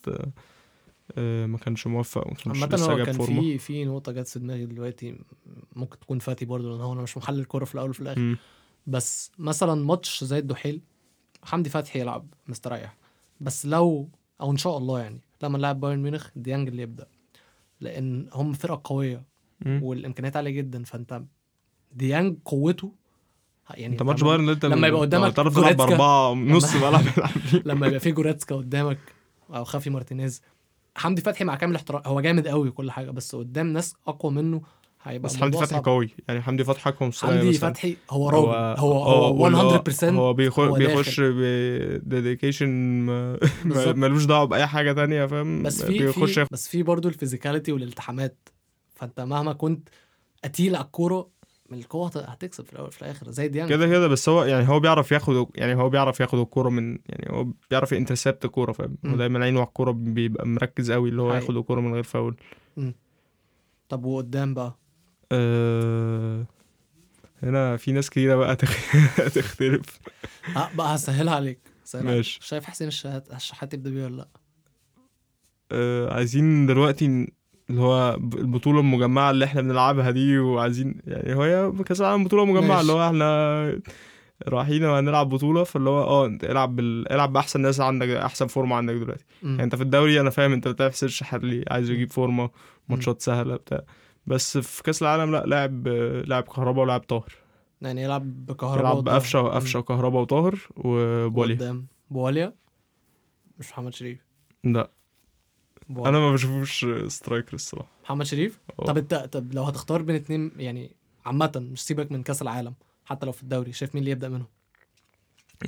آه، ما كانش موفق ما كانش عامة هو كان في في نقطة جت في دماغي دلوقتي ممكن تكون فاتي برضه لأن هو أنا مش محلل كورة في الأول وفي الآخر. مم. بس مثلا ماتش زي الدحيل حمدي فتحي يلعب مستريح. بس لو أو إن شاء الله يعني لما نلعب بايرن ميونخ ديانج اللي يبدأ. لأن هم فرقة قوية. مم. والإمكانيات عالية جدا فأنت ديانج قوته يعني أنت ماتش بايرن أنت لما يبقى قدامك تعرف تلعب بأربعة نص ملعب. لما يبقى في جوريتسكا قدامك أو خافي مارتينيز حمدي فتحي مع كامل احترام هو جامد قوي وكل حاجة بس قدام ناس أقوى منه هيبقى بس حمدي فتحي. قوي يعني حمدي فتحي اكون حمدي فتحي هو راجل هو هو, 100% هو بيخش هو بيخش داخل. ب dedication. ملوش دعوة بأي حاجة تانية فاهم بس في بيخش بس في برضه ال physicality والالتحامات فانت مهما كنت قتيل على الكورة من القوة هت- هتكسب في الأول في الآخر. زي ديانج. كده كده. بس هو يعني هو بيعرف ياخد يعني هو بيعرف ياخد الكورة من يعني هو بيعرف ينترسبت الكوره فاهم؟ هو. دايما عينه على الكورة بيبقى مركز قوي اللي هو حقيقي. ياخد الكورة من غير فاول. طب وقدام بقى؟ أه... هنا في ناس كتيرة بقى تخ... تختلف. ها بقى هسهلها عليك. ماشي. شايف حسين الشحات الشحات يبدأ بيه ولا لأ؟ أه... عايزين دلوقتي اللي هو البطولة المجمعة اللي إحنا بنلعبها دي وعايزين يعني هي كأس العالم بطولة مجمعة ماشي. اللي هو إحنا رايحين وهنلعب بطولة فاللي هو آه انت العب بال... العب بأحسن ناس عندك أحسن فورمة عندك دلوقتي مم. يعني انت في الدوري أنا فاهم انت بتلعب حسين الشحات ليه عايز يجيب فورمة ماتشات سهلة بتاع بس في كأس العالم لا لاعب لاعب كهربا ولاعب طاهر يعني يلعب بكهرباء يلعب وطاهر. بقفشة مم. قفشة وكهربا وطاهر وبولي وقدام بواليا مش محمد شريف لا أنا ما بشوفوش striker الصراحة محمد شريف آه. طب انت طب لو هتختار بين اتنين يعني عامة مش سيبك من كأس العالم حتى لو في الدوري شايف مين اللي يبدأ منهم؟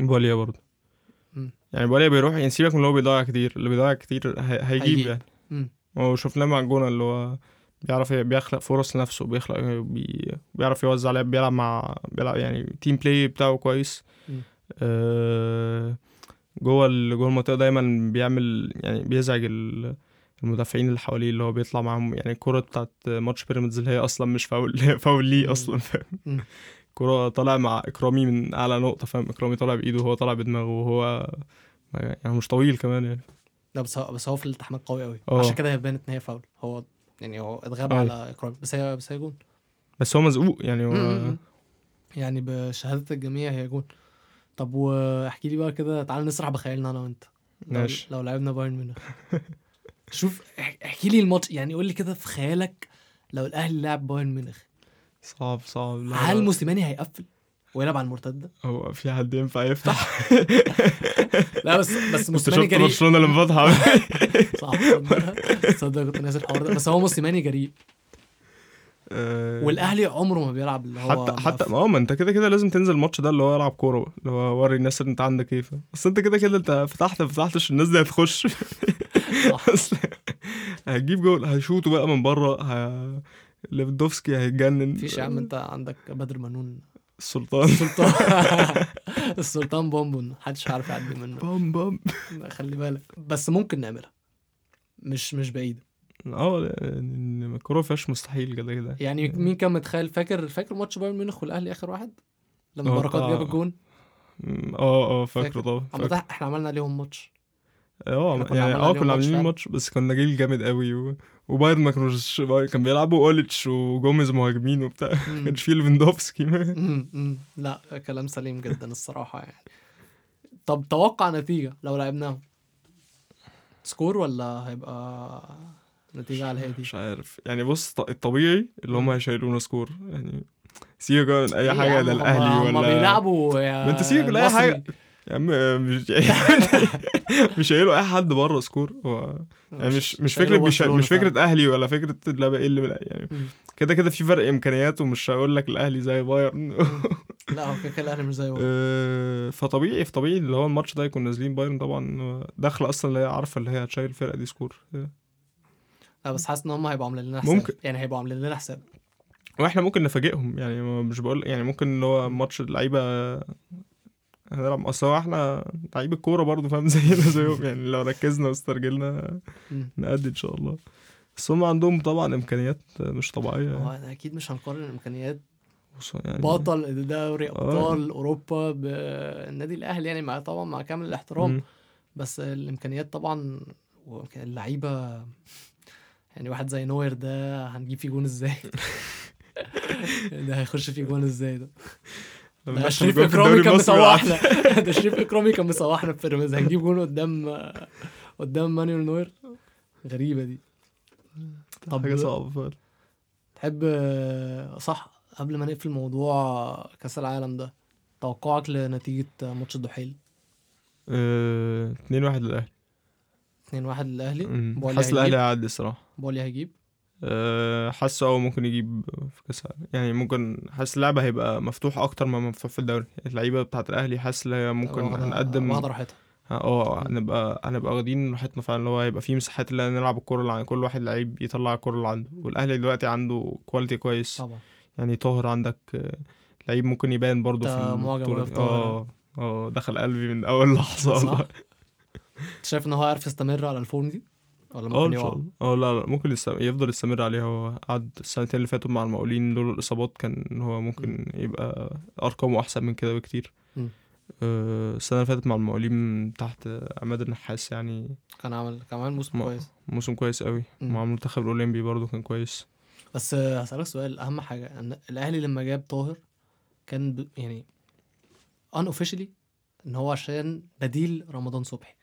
بواليا برضه. يعني بواليا بيروح يعني سيبك من اللي هو بيضيع كتير اللي بيضيع كتير هي- هيجيب. يعني مم. هو شفناه مع الجونة اللي هو بيعرف بيخلق فرص لنفسه بيخلق بي... بيعرف يوزع لعب بيلعب مع بيلعب يعني team play بتاعه كويس. آه... جوه ال... جوه المنطقة دايما بيعمل يعني بيزعج ال... المدافعين اللي حواليه اللي هو بيطلع معاهم يعني الكرة بتاعت ماتش بيراميدز اللي هي أصلا مش فاول فاول ليه. أصلا فاهم. كرة طالع مع إكرامي من أعلى نقطة فاهم إكرامي طالع بإيده وهو طالع بدماغه وهو يعني مش طويل كمان يعني لا بس هو بس هو في الالتحامات قوي قوي آه. عشان كده هي بانت إن هي فاول هو يعني هو اتغاب آه. على اكرام بس هي بس هي جون بس هو مزقوق يعني هو. يعني بشهادة الجميع هي جون طب واحكي لي بقى كده تعال نسرح بخيالنا أنا وأنت لو, ماشي. لو لعبنا بايرن ميونخ شوف اح- احكي لي الماتش يعني قول لي كده في خيالك لو الأهلي لعب بايرن ميونخ صعب صعب لا هل. موسيماني هيقفل ويلعب على المرتدة؟ هو في حد ينفع يفتح لا بس بس موسيماني جريء برشلونة لما فتح صح تصدق كنت ناسي الحوار ده بس هو موسيماني جريء آه، والأهلي عمره ما بيلعب اللي هو حتى حتى. ما هو ما انت كده كده لازم تنزل الماتش ده اللي هو العب كورة اللي هو وري الناس إن انت عندك إيه؟ بس انت كده كده انت فتحت ما فتحتش الناس دي هتخش. أصل هتجيب جول هيشوطوا بقى من بره ه... ليفندوفسكي هيتجنن. مفيش يا عم انت عندك بدر منون. السلطان السلطان السلطان بومبون محدش عارف يعدي منه. بام بام خلي بالك. بس ممكن نعملها. مش مش بعيدة آه الكوره فيهاش مستحيل كده كده. يعني مين كان متخيل؟ فاكر فاكر ماتش بايرن ميونخ والأهلي آخر واحد؟ لما آه، بركات جاب الجون؟ م، آه آه فاكره فاكر. طبعا. إحنا عملنا عليهم ماتش. آه يعني آه كنا عاملين. ماتش بس كنا جيل جامد قوي و... وبايرن ما كانوش كان بيلعبوا أوليتش وجوميز مهاجمين وبتاع ما. كانش فيه ليفندوفسكي. لا كلام سليم جدا الصراحة يعني طب توقع نتيجة لو لعبناهم score ولا هيبقى نتيجة على الهادي مش عارف يعني بص الطبيعي اللي هم. هيشيلونا score يعني بقى من أي حاجة ده الاهلي ولا بيلعبوا يا ما انت سيبك من أي. حاجة يا عم مش مش هيقولوا أي حد بره score هو يعني مش مش فكرة مش, مش فكرة أهلي ولا فكرة لا بقى اللي بلا- يعني. كده كده في فرق إمكانيات ومش هقول لك الأهلي زي بايرن. لا هو كده كده الأهلي مش زي بعض. آه، فطبيعي في طبيعي اللي هو الماتش ده يكون نازلين بايرن طبعا آه، داخلة أصلا اللي هي عارفة اللي هي هتشيل الفرقة دي score لا بس حاسس إن هم هيبقوا عاملين لنا حساب ممكن. يعني هيبقوا عاملين لنا حساب وإحنا ممكن نفاجئهم يعني مش بقول يعني ممكن اللي هو ماتش اللعيبة هنلعب اصل هو إحنا لعيب الكورة برضه فاهم زينا زيهم يعني لو ركزنا واسترجلنا. نأدي إن شاء الله بس هم عندهم طبعا إمكانيات مش طبيعية هو يعني. أكيد مش هنقارن الإمكانيات يعني بطل دوري آه. أبطال أوروبا بالنادي الأهلي يعني مع طبعا مع كامل الاحترام مم. بس الإمكانيات طبعا واللعيبه يعني واحد زي نوير ده هنجيب فيه جون إزاي ده هيخش فيه جون إزاي ده ده شريف اكرامي كان المصري مسوحنا ده شريف اكرامي كان مسوحنا في بيراميدز. هنجيب جون قدام قدام مانويل نوير؟ غريبة دي. طب حاجة صعبة فعلا. تحب صح قبل ما نقفل موضوع كأس العالم ده توقعك لنتيجة ماتش الدحيل؟ آه، 2 1 للأهلي. 2 1 للأهلي. حاسس الأهلي هيعدي الصراحة. بولي هيجيب؟ حاسه آه ممكن يجيب في كأس. يعني ممكن حاسس اللعبة هيبقى مفتوح أكتر ما مفتوح في الدوري اللعيبة بتاعه الأهلي حاسس إن هي ممكن هنقدم واخدة راحتها آه هنبقى هنبقى واخدين راحتنا فعلا اللي هو هيبقى في مساحات اللي نلعب الكورة اللي كل واحد لعيب يطلع الكورة اللي عنده والأهلي دلوقتي عنده كواليتي كويس طبعا يعني طاهر عندك آه، لعيب ممكن يبان برضه في. أوي بطاهر. آه آه دخل قلبي من أول لحظة؟ والله أنت شايف إن هو عارف يستمر على الفورم دي ولا آه ممكن إن يقع؟ آه لا لا ممكن يست- يفضل يستمر عليها. هو قعد السنتين اللي فاتوا مع المقاولين دول الاصابات كان هو ممكن يبقى أرقامه أحسن من كده بكتير. آه، السنة اللي فاتت مع المقاولين تحت عماد النحاس يعني كان عامل كان عامل موسم كويس. موسم كويس قوي. مع المنتخب الأولمبي برضو كان كويس. بس آه، هسألك سؤال أهم حاجة إن الأهلي لما جاب طاهر كان ب... يعني unofficially إن هو عشان بديل رمضان صبحي.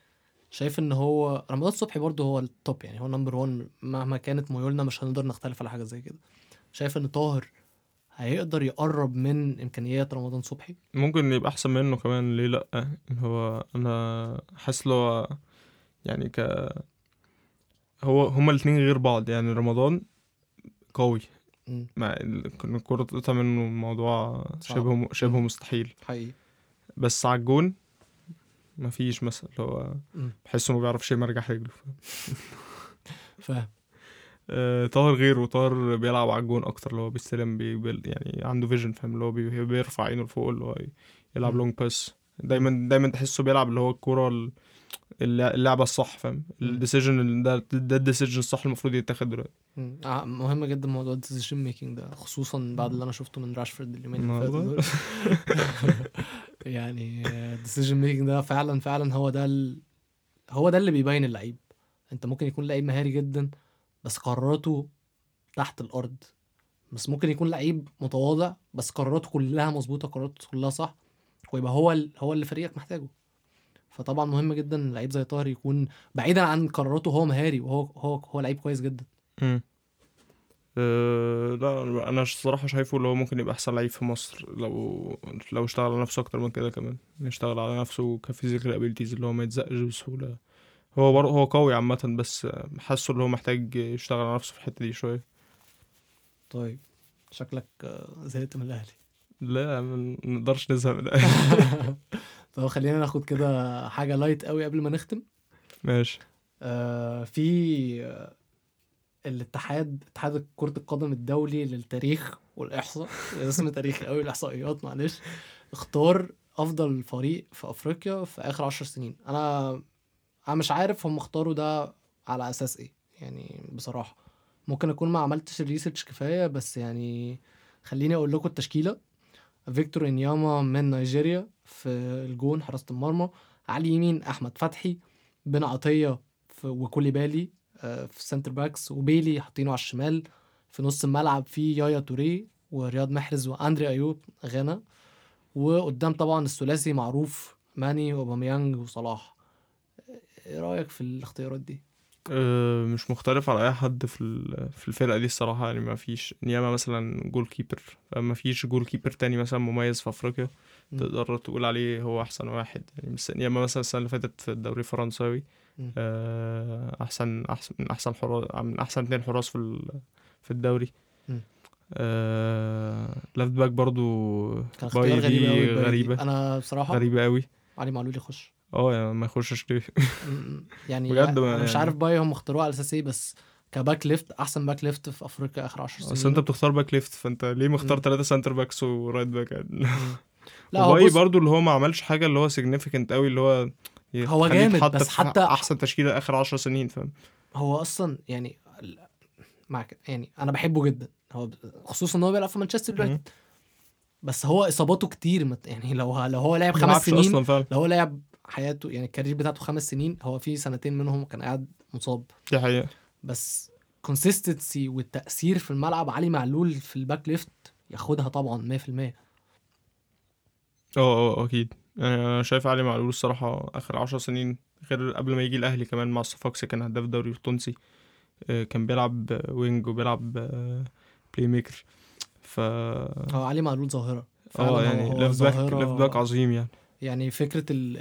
شايف إن هو رمضان صبحي برضه هو ال top يعني هو number 1 مهما كانت ميولنا مش هنقدر نختلف على حاجة زي كده شايف إن طاهر هيقدر يقرب من إمكانيات رمضان صبحي ممكن يبقى أحسن منه كمان ليه لأ هو أنا حاسس لو هو يعني ك هو هما الاتنين غير بعض يعني رمضان قوي. مع ال- الكرة تقطع منه الموضوع. شبه شبه. مستحيل حقيقي بس على الجون مفيش مثلا اللي هو. بحسه ما بيعرفش يمرجح رجله فاهم آه، طاهر غيره طاهر بيلعب على الجون أكتر اللي هو بيستلم بي بي يعني عنده vision فاهم اللي هو بي بيرفع عينه لفوق اللي هو يلعب. long pass دايما دايما تحسه بيلعب اللي هو الكرة ال- اللع- اللعبة الصح فاهم. ال decision ده ده ال decision الصح المفروض يتاخد دلوقتي. آه، مهم جدا موضوع ال decision making ده خصوصا بعد اللي أنا شفته من راشفورد اليومين اللي فاتوا يعني ال decision making ده فعلا فعلا هو ده ال... هو ده اللي بيبين اللعيب. انت ممكن يكون لعيب مهاري جدا بس قراراته تحت الأرض. بس ممكن يكون لعيب متواضع بس قراراته كلها مظبوطة قراراته كلها صح ويبقى هو ال... هو اللي فريقك محتاجه. فطبعا مهم جدا لعيب زي طاهر يكون بعيدا عن قراراته هو مهاري وهو هو هو لعيب كويس جدا. أه لا أنا الصراحه شايفه اللي هو ممكن يبقى أحسن لعيب في مصر لو لو اشتغل على نفسه أكتر من كده كمان. يشتغل على نفسه ك physical abilities اللي هو ما يتزقش بسهولة. هو برضه هو قوي عامة بس حاسه اللي هو محتاج يشتغل على نفسه في الحتة دي شوية. طيب شكلك آه، زهقت من الأهلي. لا ما نقدرش نزهق من الأهلي. طب خلينا ناخد كده حاجة لايت قوي قبل ما نختم. ماشي. آه في آه، الاتحاد اتحاد كرة القدم الدولي للتاريخ والإحصاء اسم تاريخي قوي الإحصائيات معلش. اختار أفضل فريق في أفريقيا في آخر عشر سنين. أنا أنا مش عارف هم اختاروا ده على أساس إيه يعني بصراحة. ممكن أكون ما عملتش ال research كفاية بس يعني خليني أقول لكم التشكيلة. فيكتور إنياما من نيجيريا في الجون حراسة المرمى. على اليمين أحمد فتحي. بن عطية وكوليبالي في ال center backs وبيلي حاطينه على الشمال. في نص الملعب في يايا توري ورياض محرز وأندري أيوب غانا. وقدام طبعا الثلاثي معروف ماني واوباميانج وصلاح. إيه رأيك في الاختيارات دي؟ أه مش مختلف على أي حد في في الفرقة دي الصراحة. يعني ما فيش نياما مثلا goalkeeper ما فيش goalkeeper تاني مثلا مميز في أفريقيا. تقدر تقول عليه هو أحسن واحد. يعني نياما مثلا السنة اللي فاتت في الدوري الفرنساوي. آه، أحسن أحسن من أحسن حراس من أحسن اتنين حراس في في الدوري. آه left back برضو كان بايي اختيار غريب دي قوي غريبة. أنا بصراحة غريبة قوي علي معلول يخش. آه يعني ما يخشش ليه؟ يعني بجد أنا مش يعني- عارف بايي هم اختاروه على أساس إيه بس ك back left أحسن back left في أفريقيا آخر 10 سنين. اصل أنت بتختار back left فأنت ليه مختار. ثلاثة center backs و right back. لا هو برضو اللي هو ما عملش حاجة اللي هو significant قوي اللي هو هو جامد، بس حتى- أحسن تشكيلة آخر عشر سنين فاهم؟ هو أصلا يعني ال- مع كده يعني أنا بحبه جدا. هو خصوصا إن هو بيلعب في مانشستر يونايتد. بس هو إصاباته كتير مت- يعني لو لو هو لعب خمس سنين أصلا فعلا. لو هو لعب حياته يعني ال career بتاعته خمس سنين هو في سنتين منهم كان قاعد مصاب. دي حقيقة. بس consistency والتأثير في الملعب علي معلول في ال back left ياخدها طبعا 100% أه أه أكيد. يعني أنا شايف علي معلول الصراحة آخر عشر سنين غير قبل ما يجي الأهلي كمان مع الصفاقسي كان هداف الدوري التونسي آه، كان بيلعب آه، wing وبيلعب آه، playmaker ف هو علي معلول فعلاً آه يعني left back left back عظيم يعني. يعني فكرة ال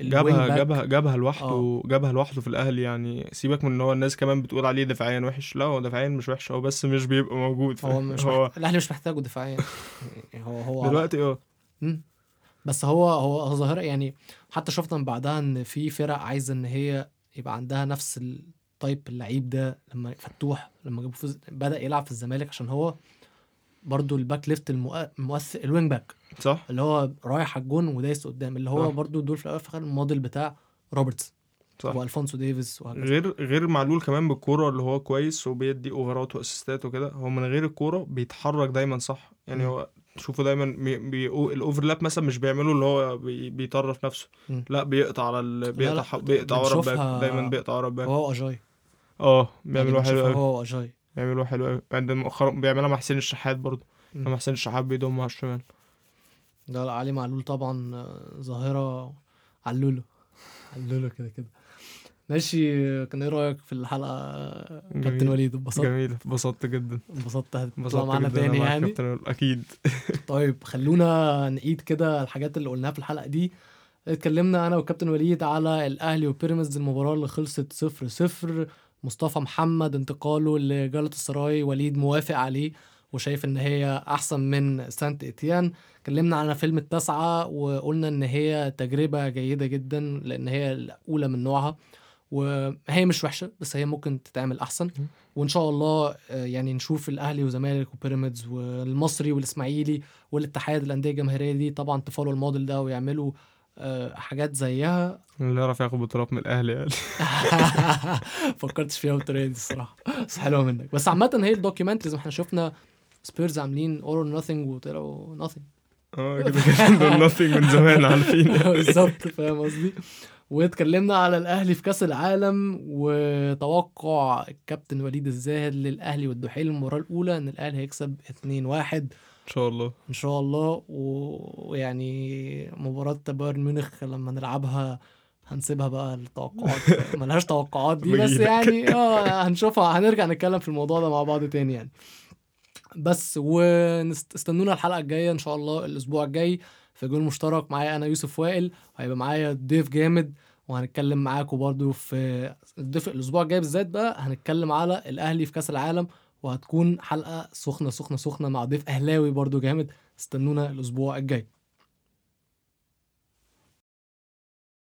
ال جابها جابها جابها لوحده آه. جابها لوحده في الأهلي يعني. سيبك من إن هو الناس كمان بتقول عليه دفاعيا وحش. لا هو دفاعيا مش وحش هو بس مش بيبقى موجود. هو مش هو. الأهلي مش محتاجه دفاعيا. هو هو دلوقتي آه. بس هو هو ظاهرة يعني حتى شفنا من بعدها إن في فرق عايزة إن هي يبقى عندها نفس ال type اللعيب ده لما فتوح لما جابوه في الز- بدأ يلعب في الزمالك عشان هو برضو ال back left المؤ- المؤثر ال wing back صح. اللي هو رايح على الجون ودايس قدام اللي هو صح. برضو دول في الأول الموديل بتاع روبرتسون صح. وألفونسو ديفيز وهكذا. غير غير معلول كمان بالكورة اللي هو كويس وبيدي اوفرات واسيستات وكده هو من غير الكورة بيتحرك دايما صح؟ يعني مم. هو تشوفه دايما بي بي ال overlap مثلا مش بيعمله اللي هو بي بيطرف نفسه. مم. لا بيقطع على ال... بيقطع ح- بيقطع ورا ال back دايما بيقطع ورا ال back هو أجاي. آه بيعملوها يعني حلو بنشوفها قوي هو أجاي. بيعملوها حلو قوي عند مؤخرا بيعملها مع حسين الشحات برضه. لما حسين الشحات بيضم على الشمال. ده علي معلول طبعا آه، ظاهرة علولو علولو كده كده. ماشي. كان إيه رأيك في الحلقة؟ آه، كابتن جميل. اتبسطت انبسطت؟ جميل اتبسطت جدا. انبسطت. هتطلع معانا تاني يعني. أكيد. طيب خلونا نعيد كده الحاجات اللي قلناها في الحلقة دي. اتكلمنا أنا والكابتن وليد على الأهلي وبيراميدز المباراة اللي خلصت صفر صفر. مصطفى محمد انتقاله لجالة السراي وليد موافق عليه وشايف إن هي أحسن من سانت إتيان. اتكلمنا على فيلم التاسعة وقلنا إن هي تجربة جيدة جدا لأن هي الأولى من نوعها. وهي مش وحشة بس هي ممكن تتعمل أحسن. وإن شاء الله آه، يعني نشوف الأهلي وزمالك وبيراميدز والمصري والإسماعيلي والاتحاد الأندية الجماهيرية دي طبعا تفولوا الموديل ده ويعملوا آه، حاجات زيها. اللي يعرف ياخد بطولات من الأهلي يعني. فكرتش فيها بالطريقة دي الصراحة بس حلوة منك. بس عامة هي ال documentaries إحنا شفنا سبيرز عاملين All or Nothing وطلعوا nothing آه كده كده nothing من زمان عارفين. بالظبط فاهم قصدي؟ واتكلمنا على الأهلي في كأس العالم وتوقع الكابتن وليد الزاهد للأهلي والدحيل المباراة الأولى إن الأهلي هيكسب 2-1 إن شاء الله. إن شاء الله. ويعني مباراة بايرن ميونخ لما نلعبها هنسيبها بقى للتوقعات. ملهاش توقعات دي بس. يعني آه هنشوفها. هنرجع نتكلم في الموضوع ده مع بعض تاني يعني. بس واستنونا الحلقة الجاية إن شاء الله الأسبوع الجاي. في جول مشترك معايا أنا يوسف وائل وهيبقى معايا ضيف جامد وهنتكلم معاكم برضو في الضيف الأسبوع الجاي بالذات بقى هنتكلم على الأهلي في كأس العالم وهتكون حلقة سخنة سخنة سخنة مع ضيف أهلاوي برضو جامد استنونا الأسبوع الجاي.